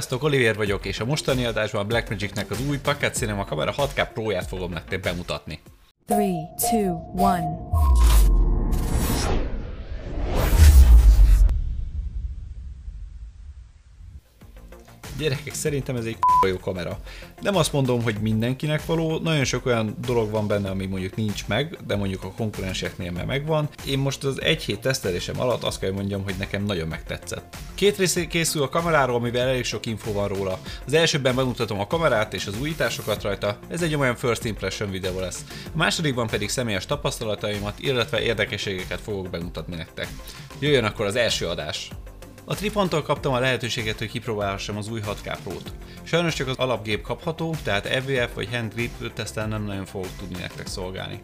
Sziasztok, Oliver vagyok, és a mostani adásban a Blackmagicnek az új Pocket Cinema kamera 6K Pro-ját fogom nektek bemutatni. 3, 2, 1. Gyerekek, szerintem ez egy jó kamera. Nem azt mondom, hogy mindenkinek való, nagyon sok olyan dolog van benne, ami mondjuk nincs meg, de mondjuk a konkurenseknél már megvan. Én most az egy hét tesztelésem alatt azt kell mondjam, hogy nekem nagyon megtetszett. Két rész készül a kameráról, amivel elég sok info van róla. Az elsőben bemutatom a kamerát és az újításokat rajta, ez egy olyan first impression videó lesz. A másodikban pedig személyes tapasztalataimat, illetve érdekességeket fogok bemutatni nektek. Jöjjön akkor az első adás! A Tripontól kaptam a lehetőséget, hogy kipróbálhassam az új 6K Pro-t. Sajnos csak az alapgép kapható, tehát FVF vagy Hand Grip tesztel nem nagyon fogok tudni nektek szolgálni.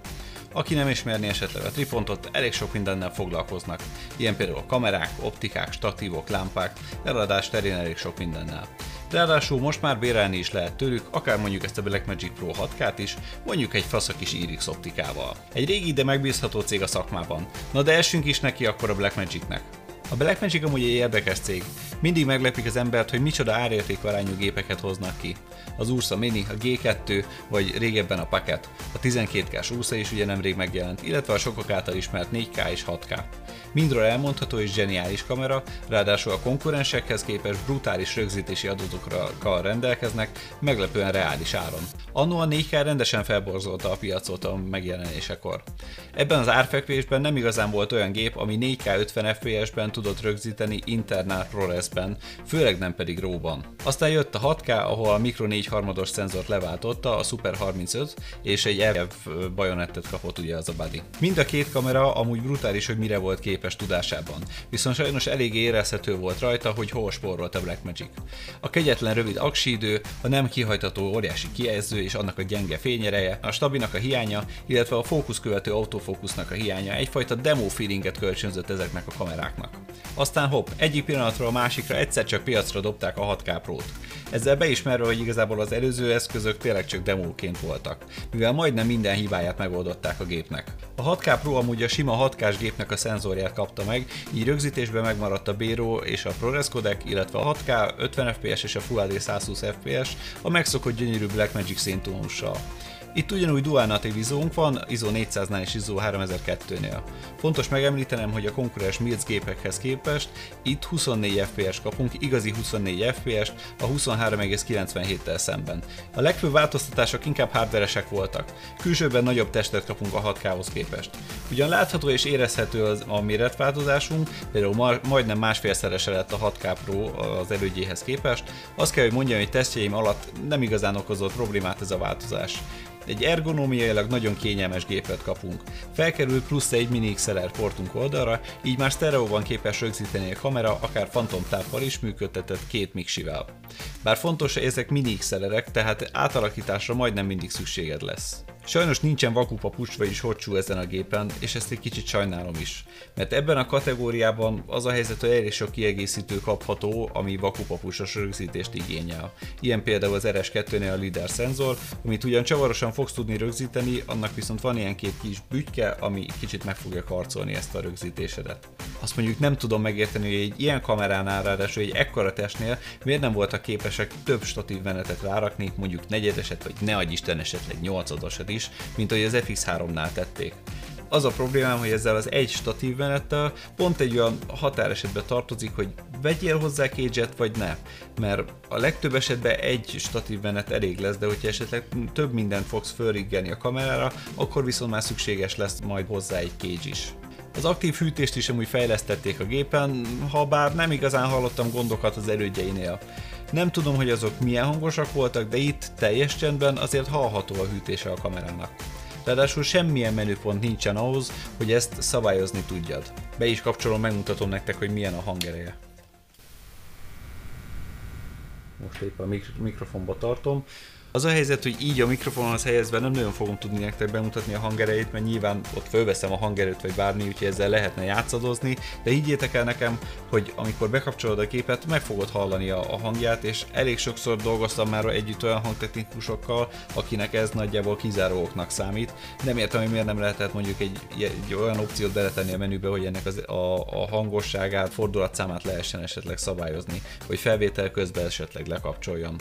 Aki nem ismerni esetleg a Tripontot, elég sok mindennel foglalkoznak, ilyen például kamerák, optikák, statívok, lámpák, eladás terén elég sok mindennel. Ráadásul most már bérelni is lehet tőlük, akár mondjuk ezt a Blackmagic Pro 6K-t is, mondjuk egy fasz a kis Irix optikával. Egy régi, de megbízható cég a szakmában. Na de essünk is neki akkor a Blackmagicnek. A Blackmagic amúgy egy érdekes cég. Mindig meglepik az embert, hogy micsoda árértékarányú gépeket hoznak ki. Az Ursa Mini, a G2, vagy régebben a Packet. A 12K-s Ursa is ugye nemrég megjelent, illetve a sokak által ismert 4K és 6K. Mindről elmondható és zseniális kamera, ráadásul a konkurensekhez képest brutális rögzítési adatokkal rendelkeznek, meglepően reális áron. Annó a 4K rendesen felborzolta a piacot a megjelenésekor. Ebben az árfekvésben nem igazán volt olyan gép, ami 4K 50 FPS-ben tudott rögzíteni internál ProRes-ben, főleg nem pedig RAW-ban. Aztán jött a 6K, ahol a Micro 4 harmados szenzort leváltotta, a Super 35, és egy EV bajonettet kapott ugye az a body. Mind a két kamera amúgy brutális, hogy mire volt képes tudásában, viszont sajnos elég érezhető volt rajta, hogy hol spórolt a Blackmagic. A kegyetlen rövid aksi idő, a nem kihajtató óriási kijelző és annak a gyenge fényereje, a stabinak a hiánya, illetve a fókuszkövető autofókusznak a hiánya egyfajta demo feelinget kölcsönzött ezeknek a kameráknak. Aztán hopp, egyik pillanatról a másikra egyszer csak piacra dobták a 6K Pro-t. Ezzel beismerve, hogy igazából az előző eszközök tényleg csak demóként voltak, mivel majdnem minden hibáját megoldották a gépnek. A 6K Pro amúgy a sima 6K-s gépnek a szenzorját kapta meg, így rögzítésben megmaradt a B-RAW és a ProRes codec, illetve a 6K 50 fps és a Full HD 120 fps a megszokott gyönyörű Blackmagic színtónussal. Itt ugyanúgy dual natív ISO-nk van, ISO 400-nál és ISO 3002-nél. Fontos megemlítenem, hogy a konkurens Mills gépekhez képest itt 24 FPS kapunk, igazi 24 FPS-t a 23,97-tel szemben. A legfőbb változtatások inkább hardveresek voltak. Külsőben nagyobb testet kapunk a 6K-hoz képest. Ugyan látható és érezhető az a méretváltozásunk, például ma, majdnem másfélszerese lett a 6K Pro az elődjéhez képest, azt kell, hogy mondjam, hogy tesztjeim alatt nem igazán okozott problémát ez a változás. Egy ergonómiailag nagyon kényelmes gépet kapunk. Felkerül plusz egy mini XLR portunk oldalra, így már sztereóban képes rögzíteni a kamera, akár fantomtáppal is működtetett két mixivel. Bár fontos, hogy ezek mini XLR-ek, tehát átalakításra majdnem mindig szükséged lesz. Sajnos nincsen vakupa push vagyis hocsú ezen a gépen, és ezt egy kicsit sajnálom is. Mert ebben a kategóriában az a helyzet, hogy elég sok kiegészítő kapható, ami vakupa pushos rögzítést igényel. Ilyen például az RS2-nél a LIDAR szenzor, amit ugyan csavarosan fogsz tudni rögzíteni, annak viszont van ilyen két kis bütyke, ami kicsit meg fogja karcolni ezt a rögzítésedet. Azt mondjuk nem tudom megérteni, hogy egy ilyen kameránál, ráadásul egy ekkora testnél miért nem voltak képesek több statív menetet rárakni, mondjuk negyedeset, vagy ne adj Isten esetleg nyolcadosat is, mint ahogy az FX3-nál tették. Az a problémám, hogy ezzel az egy statív menettel pont egy olyan határesetbe tartozik, hogy vegyél hozzá cage vagy ne. Mert a legtöbb esetben egy statív menet elég lesz, de hogyha esetleg több mindent fogsz fölriggeni a kamerára, akkor viszont már szükséges lesz majd hozzá egy cage is. Az aktív hűtést is amúgy fejlesztették a gépen, ha bár nem igazán hallottam gondokat az elődjeinél. Nem tudom, hogy azok milyen hangosak voltak, de itt teljes csendben azért hallható a hűtése a kamerának. Ráadásul semmilyen menüpont nincsen ahhoz, hogy ezt szabályozni tudjad. Be is kapcsolom, megmutatom nektek, hogy milyen a hangereje. Most éppen a mik- mikrofonba tartom. Az a helyzet, hogy így a mikrofonhoz helyezve nem nagyon fogom tudni nektek bemutatni a hangerejét, mert nyilván ott fölveszem a hangerőt vagy bármi, úgyhogy ezzel lehetne játszadozni, de higgyétek el nekem, hogy amikor bekapcsolod a gépet, meg fogod hallani a hangját, és elég sokszor dolgoztam már együtt olyan hangtechnikusokkal, akinek ez nagyjából kizáróknak számít. Nem értem, hogy miért nem lehetett mondjuk egy, egy olyan opciót beletenni a menübe, hogy ennek az, a, a hangosságát, fordulatszámát lehessen esetleg szabályozni, hogy felvétel közben esetleg lekapcsoljon.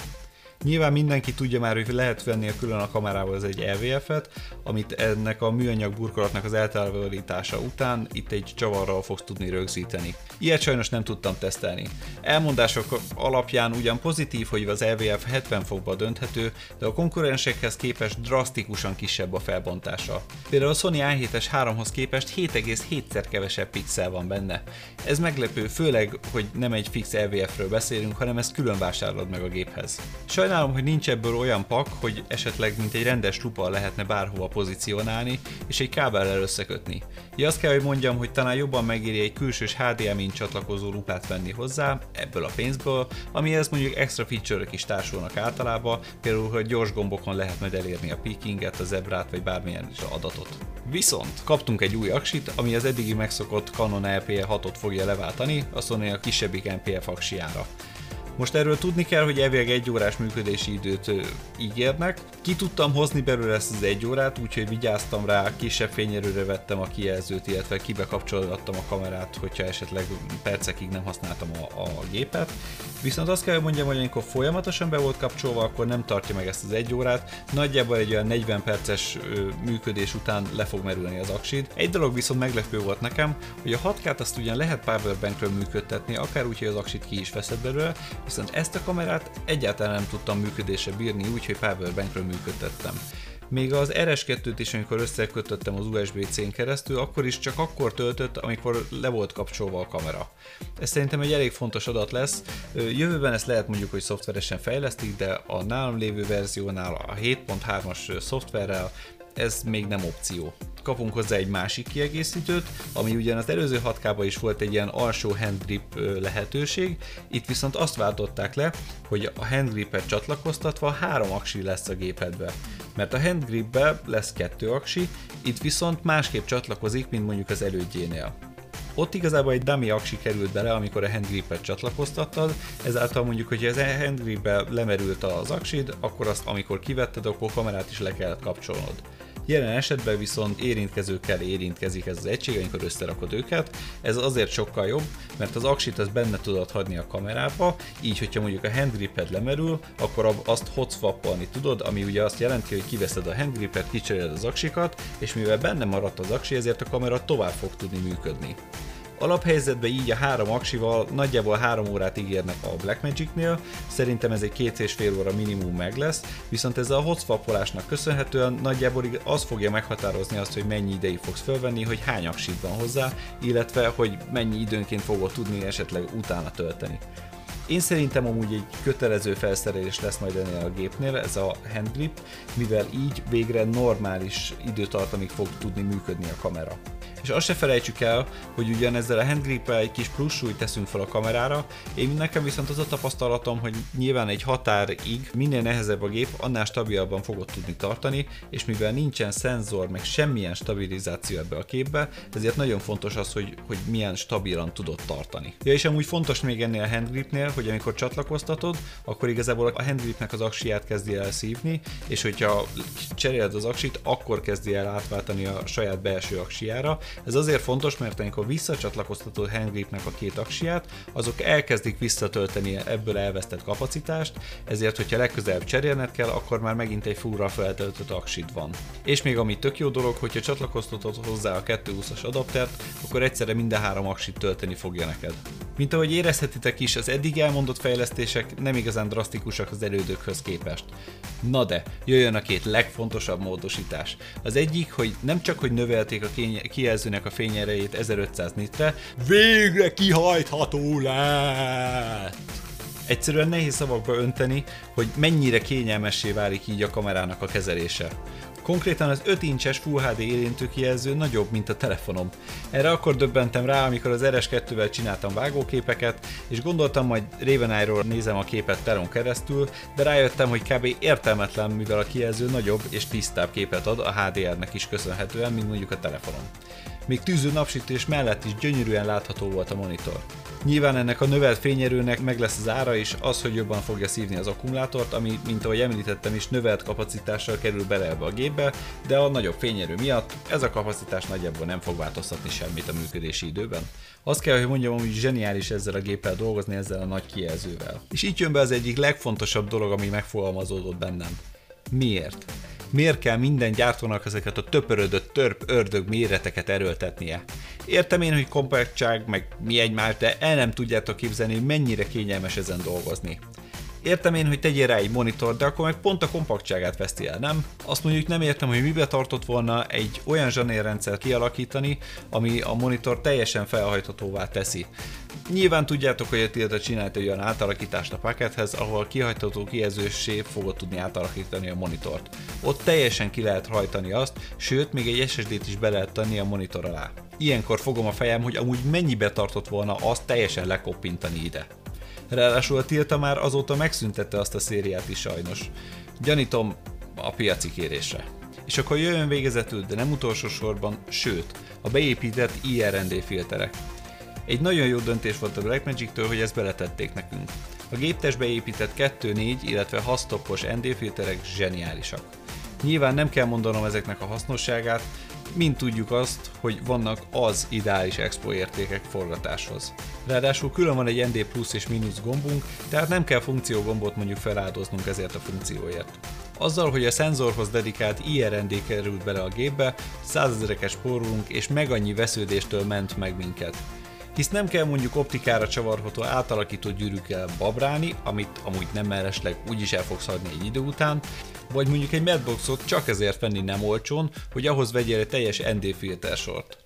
Nyilván mindenki tudja már, hogy lehet venni a külön a kamerával az egy EVF-et, amit ennek a műanyag burkolatnak az eltávolítása után itt egy csavarral fogsz tudni rögzíteni. Ilyet sajnos nem tudtam tesztelni. Elmondások alapján ugyan pozitív, hogy az EVF 70 fokba dönthető, de a konkurensekhez képest drasztikusan kisebb a felbontása. Például a Sony A7-es 3-hoz képest 7,7-szer kevesebb pixel van benne. Ez meglepő, főleg, hogy nem egy fix EVF-ről beszélünk, hanem ezt külön vásárolod meg a géphez. Sajnálom Sajnálom, hogy nincs ebből olyan pak, hogy esetleg mint egy rendes lupa lehetne bárhova pozícionálni, és egy kábellel összekötni. Ja, azt kell, hogy mondjam, hogy talán jobban megéri egy külsős HDMI csatlakozó lupát venni hozzá, ebből a pénzből, amihez mondjuk extra feature is társulnak általában, például, hogy gyors gombokon lehet majd elérni a peakinget, a zebrát, vagy bármilyen is adatot. Viszont kaptunk egy új aksit, ami az eddigi megszokott Canon LPE 6-ot fogja leváltani, a Sony a kisebbik NPF aksiára. Most erről tudni kell, hogy elvileg egy órás működési időt ígérnek. Ki tudtam hozni belőle ezt az egy órát, úgyhogy vigyáztam rá, kisebb fényerőre vettem a kijelzőt, illetve kibekapcsolgattam a kamerát, hogyha esetleg percekig nem használtam a, a gépet. Viszont azt kell, hogy mondjam, hogy amikor folyamatosan be volt kapcsolva, akkor nem tartja meg ezt az egy órát. Nagyjából egy olyan 40 perces működés után le fog merülni az aksid. Egy dolog viszont meglepő volt nekem, hogy a 6K-t azt ugyan lehet powerbankről működtetni, akár úgy, hogy az aksit ki is veszed belőle, viszont ezt a kamerát egyáltalán nem tudtam működésre bírni úgy, hogy powerbankről működtettem. Még az RS2-t is, amikor összekötöttem az USB-C-n keresztül, akkor is csak akkor töltött, amikor le volt kapcsolva a kamera. Ez szerintem egy elég fontos adat lesz. Jövőben ezt lehet mondjuk, hogy szoftveresen fejlesztik, de a nálam lévő verziónál a 7.3-as szoftverrel ez még nem opció. Kapunk hozzá egy másik kiegészítőt, ami ugyan az előző 6 is volt egy ilyen alsó handgrip lehetőség, itt viszont azt váltották le, hogy a handgripet csatlakoztatva három aksi lesz a gépedbe. Mert a handgripbe lesz kettő aksi, itt viszont másképp csatlakozik, mint mondjuk az elődjénél. Ott igazából egy dummy aksi került bele, amikor a handgripet csatlakoztattad, ezáltal mondjuk, hogy ez a handgripbe lemerült az aksid, akkor azt amikor kivetted, akkor kamerát is le kellett kapcsolnod. Jelen esetben viszont érintkezőkkel érintkezik ez az egység, amikor összerakod őket. Ez azért sokkal jobb, mert az aksit az benne tudod hagyni a kamerába, így hogyha mondjuk a handgriped lemerül, akkor azt hotswappolni tudod, ami ugye azt jelenti, hogy kiveszed a handgripet, kicseréled az aksikat, és mivel benne maradt az aksi, ezért a kamera tovább fog tudni működni. Alaphelyzetben így a három aksival nagyjából három órát ígérnek a Blackmagic-nél, szerintem ez egy két és fél óra minimum meg lesz, viszont ezzel a hotswapolásnak köszönhetően nagyjából az fogja meghatározni azt, hogy mennyi ideig fogsz felvenni, hogy hány aksit van hozzá, illetve hogy mennyi időnként fogod tudni esetleg utána tölteni. Én szerintem amúgy egy kötelező felszerelés lesz majd ennél a gépnél, ez a handgrip, mivel így végre normális időtartamig fog tudni működni a kamera. És azt se felejtsük el, hogy ugyan ezzel a handgrip egy kis plusz súlyt teszünk fel a kamerára, én nekem viszont az a tapasztalatom, hogy nyilván egy határig minél nehezebb a gép, annál stabilabban fogod tudni tartani, és mivel nincsen szenzor, meg semmilyen stabilizáció ebbe a képbe, ezért nagyon fontos az, hogy, hogy milyen stabilan tudod tartani. Ja, és amúgy fontos még ennél a handgripnél, hogy amikor csatlakoztatod, akkor igazából a handgripnek az aksiát kezdi el szívni, és hogyha cseréled az aksit, akkor kezdi el átváltani a saját belső aksiára, ez azért fontos, mert amikor visszacsatlakoztatod handgripnek a két aksiát, azok elkezdik visszatölteni ebből elvesztett kapacitást, ezért, hogyha legközelebb cserélned kell, akkor már megint egy fullra feltöltött aksid van. És még ami tök jó dolog, hogyha csatlakoztatod hozzá a 220-as adaptert, akkor egyszerre minden három aksit tölteni fogja neked. Mint ahogy érezhetitek is, az eddig elmondott fejlesztések nem igazán drasztikusak az elődökhöz képest. Na de, jöjjön a két legfontosabb módosítás. Az egyik, hogy nem csak hogy növelték a kijelzőnek a fényerejét 1500 nitre, végre kihajtható lett! Egyszerűen nehéz szavakba önteni, hogy mennyire kényelmessé válik így a kamerának a kezelése. Konkrétan az 5 incses Full HD érintőkijelző nagyobb, mint a telefonom. Erre akkor döbbentem rá, amikor az RS2-vel csináltam vágóképeket, és gondoltam, majd Raven nézem a képet telon keresztül, de rájöttem, hogy kb. értelmetlen, mivel a kijelző nagyobb és tisztább képet ad a HDR-nek is köszönhetően, mint mondjuk a telefonom. Még tűző napsütés mellett is gyönyörűen látható volt a monitor. Nyilván ennek a növelt fényerőnek meg lesz az ára is, az, hogy jobban fogja szívni az akkumulátort, ami, mint ahogy említettem is, növelt kapacitással kerül bele ebbe a gépbe, de a nagyobb fényerő miatt ez a kapacitás nagyjából nem fog változtatni semmit a működési időben. Azt kell, hogy mondjam, hogy zseniális ezzel a géppel dolgozni, ezzel a nagy kijelzővel. És itt jön be az egyik legfontosabb dolog, ami megfogalmazódott bennem. Miért? Miért kell minden gyártónak ezeket a töpörödött törp ördög méreteket erőltetnie? Értem én, hogy kompaktság, meg mi egymás, de el nem tudjátok képzelni, mennyire kényelmes ezen dolgozni. Értem én, hogy tegyél rá egy monitor, de akkor meg pont a kompaktságát veszti el, nem? Azt mondjuk nem értem, hogy mibe tartott volna egy olyan zsanérrendszert kialakítani, ami a monitor teljesen felhajthatóvá teszi. Nyilván tudjátok, hogy a Tilta csinált egy olyan átalakítást a pakethez, ahol kihagyható kijelzősé fogod tudni átalakítani a monitort. Ott teljesen ki lehet hajtani azt, sőt, még egy SSD-t is be lehet tenni a monitor alá. Ilyenkor fogom a fejem, hogy amúgy mennyibe tartott volna azt teljesen lekoppintani ide. Ráadásul a Tilta már azóta megszüntette azt a szériát is sajnos. Gyanítom a piaci kérésre. És akkor jöjjön végezetül, de nem utolsó sorban, sőt, a beépített IRND filterek. Egy nagyon jó döntés volt a Blackmagic-től, hogy ezt beletették nekünk. A géptestbe épített 2-4, illetve 6 stoppos ND filterek zseniálisak. Nyilván nem kell mondanom ezeknek a hasznosságát, mind tudjuk azt, hogy vannak az ideális expo értékek forgatáshoz. Ráadásul külön van egy ND plusz és mínusz gombunk, tehát nem kell funkciógombot mondjuk feláldoznunk ezért a funkcióért. Azzal, hogy a szenzorhoz dedikált IRND került bele a gépbe, százezereket spórolunk és meg annyi vesződéstől ment meg minket hisz nem kell mondjuk optikára csavarható átalakító gyűrűkkel babrálni, amit amúgy nem mellesleg úgyis el fogsz adni egy idő után, vagy mondjuk egy Madboxot csak ezért venni nem olcsón, hogy ahhoz vegyél egy teljes ND filtersort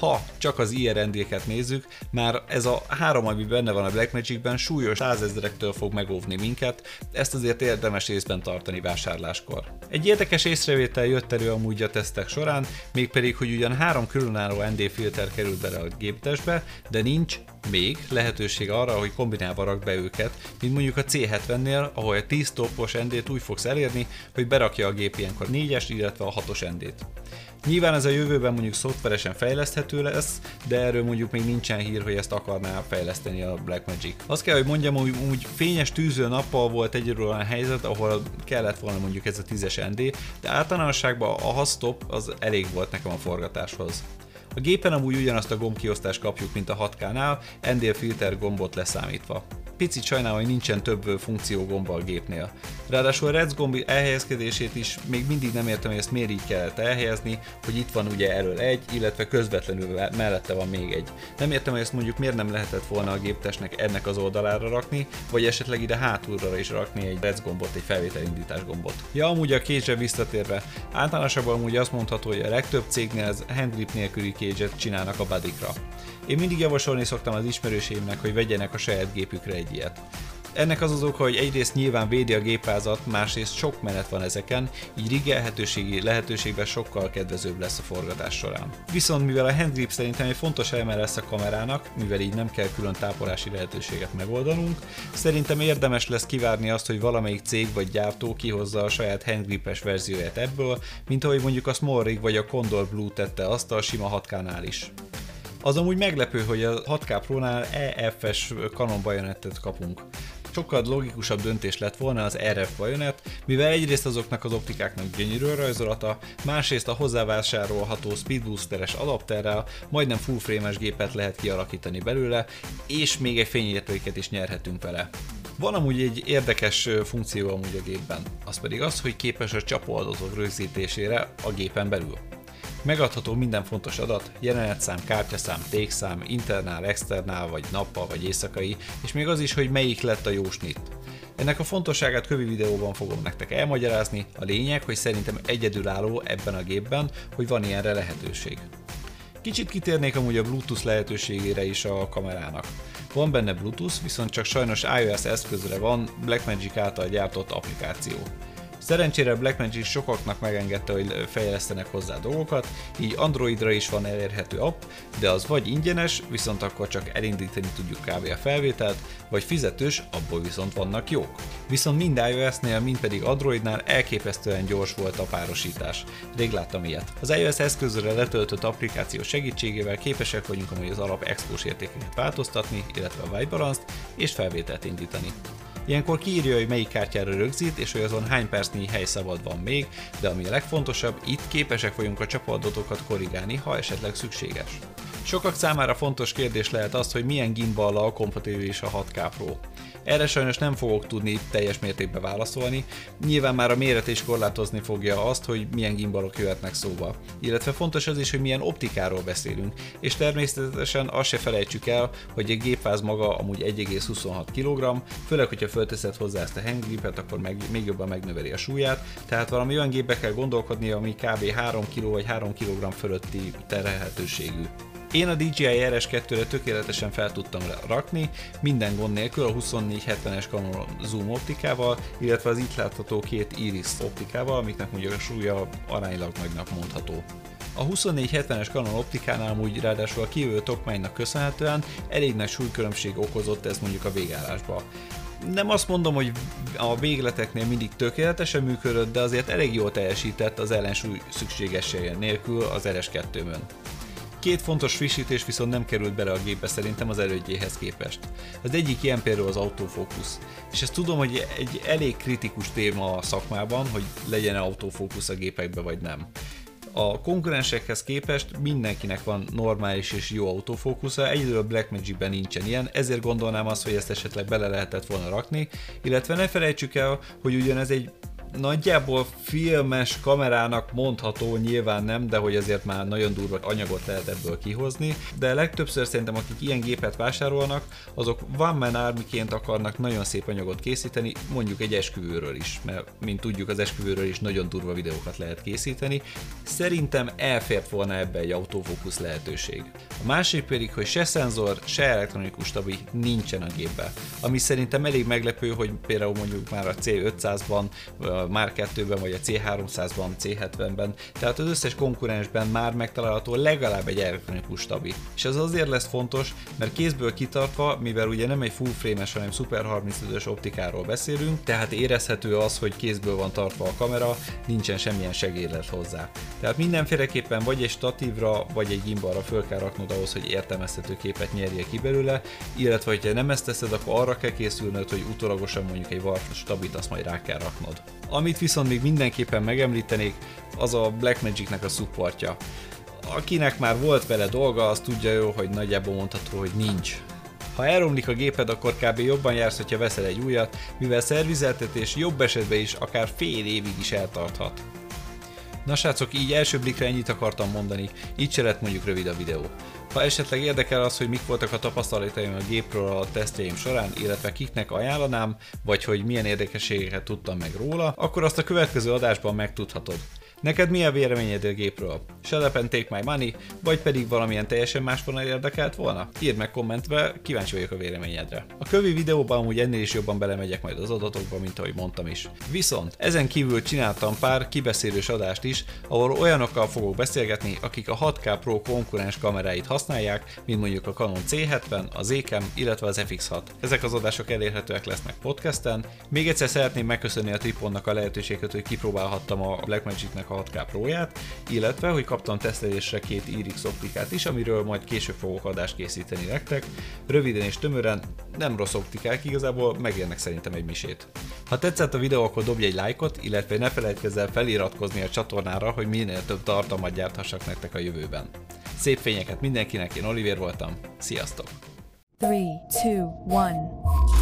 ha csak az IRND-ket nézzük, már ez a három, ami benne van a Blackmagic-ben, súlyos százezerektől fog megóvni minket, ezt azért érdemes észben tartani vásárláskor. Egy érdekes észrevétel jött elő amúgy a tesztek során, mégpedig, hogy ugyan három különálló ND filter került bele a géptestbe, de nincs még lehetőség arra, hogy kombinálva rak be őket, mint mondjuk a C70-nél, ahol egy 10 topos ND-t úgy fogsz elérni, hogy berakja a gép ilyenkor 4-es, illetve a 6-os ND-t. Nyilván ez a jövőben mondjuk szoftveresen fejleszthető lesz, de erről mondjuk még nincsen hír, hogy ezt akarná fejleszteni a Blackmagic. Azt kell, hogy mondjam, hogy úgy fényes tűző nappal volt egyről olyan helyzet, ahol kellett volna mondjuk ez a 10-es ND, de általánosságban a hasztop az elég volt nekem a forgatáshoz. A gépen amúgy ugyanazt a gombkiosztást kapjuk, mint a 6K-nál, ND filter gombot leszámítva picit sajnálom, hogy nincsen több funkció gomba a gépnél. Ráadásul a Reds gomb elhelyezkedését is még mindig nem értem, hogy ezt miért így kellett elhelyezni, hogy itt van ugye elől egy, illetve közvetlenül mellette van még egy. Nem értem, hogy ezt mondjuk miért nem lehetett volna a géptestnek ennek az oldalára rakni, vagy esetleg ide hátulra is rakni egy Reds gombot, egy felvételindítás gombot. Ja, amúgy a cage visszatérve, általánosabban amúgy azt mondható, hogy a legtöbb cégnél ez handgrip nélküli cage csinálnak a badikra. Én mindig javasolni szoktam az ismerőseimnek, hogy vegyenek a saját gépükre egy ilyet. Ennek az az oka, hogy egyrészt nyilván védi a gépázat, másrészt sok menet van ezeken, így rigelhetőségi lehetőségben sokkal kedvezőbb lesz a forgatás során. Viszont mivel a handgrip szerintem egy fontos eleme lesz a kamerának, mivel így nem kell külön tápolási lehetőséget megoldanunk, szerintem érdemes lesz kivárni azt, hogy valamelyik cég vagy gyártó kihozza a saját handgripes verzióját ebből, mint ahogy mondjuk a Smallrig vagy a Condor Blue tette azt a sima 6K-nál is. Az amúgy meglepő, hogy a 6K Pro-nál EF-es Canon bajonettet kapunk. Sokkal logikusabb döntés lett volna az RF bajonet, mivel egyrészt azoknak az optikáknak gyönyörű rajzolata, másrészt a hozzávásárolható speedboosteres adapterrel majdnem full frame gépet lehet kialakítani belőle, és még egy fényértéket is nyerhetünk vele. Van amúgy egy érdekes funkció amúgy a gépben, az pedig az, hogy képes a csapóadatok rögzítésére a gépen belül. Megadható minden fontos adat, jelenetszám, kártyaszám, tékszám, internál, externál, vagy nappal, vagy éjszakai, és még az is, hogy melyik lett a jó snit. Ennek a fontosságát kövi videóban fogom nektek elmagyarázni, a lényeg, hogy szerintem egyedülálló ebben a gépben, hogy van ilyenre lehetőség. Kicsit kitérnék amúgy a Bluetooth lehetőségére is a kamerának. Van benne Bluetooth, viszont csak sajnos iOS eszközre van Blackmagic által gyártott applikáció. Szerencsére Blackmagic sokaknak megengedte, hogy fejlesztenek hozzá dolgokat, így Androidra is van elérhető app, de az vagy ingyenes, viszont akkor csak elindítani tudjuk kb. a felvételt, vagy fizetős, abból viszont vannak jók. Viszont mind iOS-nél, mind pedig Androidnál elképesztően gyors volt a párosítás. Rég láttam ilyet. Az iOS eszközre letöltött applikáció segítségével képesek vagyunk amúgy az alap expós értékeket változtatni, illetve a white és felvételt indítani. Ilyenkor kiírja, hogy melyik kártyára rögzít, és hogy azon hány percnyi hely szabad van még, de ami a legfontosabb, itt képesek vagyunk a csapadatokat korrigálni, ha esetleg szükséges. Sokak számára fontos kérdés lehet az, hogy milyen gimballal kompatibilis a 6K Pro. Erre sajnos nem fogok tudni teljes mértékben válaszolni, nyilván már a méret is korlátozni fogja azt, hogy milyen gimbalok jöhetnek szóba. Illetve fontos az is, hogy milyen optikáról beszélünk, és természetesen azt se felejtsük el, hogy a gépfáz maga amúgy 1,26 kg, főleg, hogyha fölteszed hozzá ezt a handgripet, akkor meg, még jobban megnöveli a súlyát, tehát valami olyan gépbe kell gondolkodni, ami kb. 3 kg vagy 3 kg fölötti terhelhetőségű. Én a DJI RS2-re tökéletesen fel tudtam rakni, minden gond nélkül a 2470-es Canon zoom optikával, illetve az itt látható két iris optikával, amiknek mondjuk a súlya aránylag nagynak mondható. A 2470-es Canon optikánál úgy ráadásul a kijövő tokmánynak köszönhetően elég nagy súlykülönbség okozott ez mondjuk a végállásba. Nem azt mondom, hogy a végleteknél mindig tökéletesen működött, de azért elég jól teljesített az ellensúly szükségessége nélkül az RS2-mön. Két fontos frissítés viszont nem került bele a gépbe szerintem az elődjéhez képest. Az egyik ilyen például az autofókusz. És ezt tudom, hogy egy elég kritikus téma a szakmában, hogy legyen autofókusz a gépekbe vagy nem. A konkurensekhez képest mindenkinek van normális és jó autofókusza, egyedül a Blackmagic-ben nincsen ilyen, ezért gondolnám azt, hogy ezt esetleg bele lehetett volna rakni, illetve ne felejtsük el, hogy ugyanez egy nagyjából filmes kamerának mondható, nyilván nem, de hogy azért már nagyon durva anyagot lehet ebből kihozni, de legtöbbször szerintem akik ilyen gépet vásárolnak, azok One Man Army-ként akarnak nagyon szép anyagot készíteni, mondjuk egy esküvőről is, mert mint tudjuk az esküvőről is nagyon durva videókat lehet készíteni. Szerintem elfért volna ebbe egy autofókusz lehetőség. A másik pedig, hogy se szenzor, se elektronikus stabi nincsen a gépben, ami szerintem elég meglepő, hogy például mondjuk már a C500-ban a Mark 2-ben, vagy a C300-ban, C70-ben, tehát az összes konkurensben már megtalálható legalább egy elektronikus stabi. És ez azért lesz fontos, mert kézből kitartva, mivel ugye nem egy full frame-es, hanem Super 35-ös optikáról beszélünk, tehát érezhető az, hogy kézből van tartva a kamera, nincsen semmilyen segédlet hozzá. Tehát mindenféleképpen vagy egy statívra, vagy egy gimbalra föl kell raknod ahhoz, hogy értelmezhető képet nyerje ki belőle, illetve ha nem ezt teszed, akkor arra kell készülnöd, hogy utólagosan mondjuk egy VAR stabit azt majd rá kell raknod. Amit viszont még mindenképpen megemlítenék, az a Blackmagic-nek a supportja. Akinek már volt vele dolga, az tudja jó, hogy nagyjából mondható, hogy nincs. Ha elromlik a géped, akkor kb. jobban jársz, hogyha veszel egy újat, mivel szervizeltetés jobb esetben is akár fél évig is eltarthat. Na srácok, így első blikre ennyit akartam mondani, így se lett mondjuk rövid a videó. Ha esetleg érdekel az, hogy mik voltak a tapasztalataim a gépről a tesztjeim során, illetve kiknek ajánlanám, vagy hogy milyen érdekességeket tudtam meg róla, akkor azt a következő adásban megtudhatod. Neked mi a véleményed a gépről? Shut up take my money, vagy pedig valamilyen teljesen más vonal érdekelt volna? Írd meg kommentbe, kíváncsi vagyok a véleményedre. A kövi videóban amúgy ennél is jobban belemegyek majd az adatokba, mint ahogy mondtam is. Viszont ezen kívül csináltam pár kibeszélős adást is, ahol olyanokkal fogok beszélgetni, akik a 6K Pro konkurens kameráit használják, mint mondjuk a Canon C70, az Ecam, illetve az FX6. Ezek az adások elérhetőek lesznek podcasten. Még egyszer szeretném megköszönni a Triponnak a lehetőséget, hogy kipróbálhattam a Blackmagic-nek a 6K Pro-ját, illetve, hogy kaptam tesztelésre két IRIX optikát is, amiről majd később fogok adást készíteni nektek. Röviden és tömören, nem rossz optikák, igazából megérnek szerintem egy misét. Ha tetszett a videó, akkor dobj egy lájkot, illetve ne felejtkezz el feliratkozni a csatornára, hogy minél több tartalmat gyárthassak nektek a jövőben. Szép fényeket mindenkinek, én Oliver voltam, sziasztok! 3, 2, 1.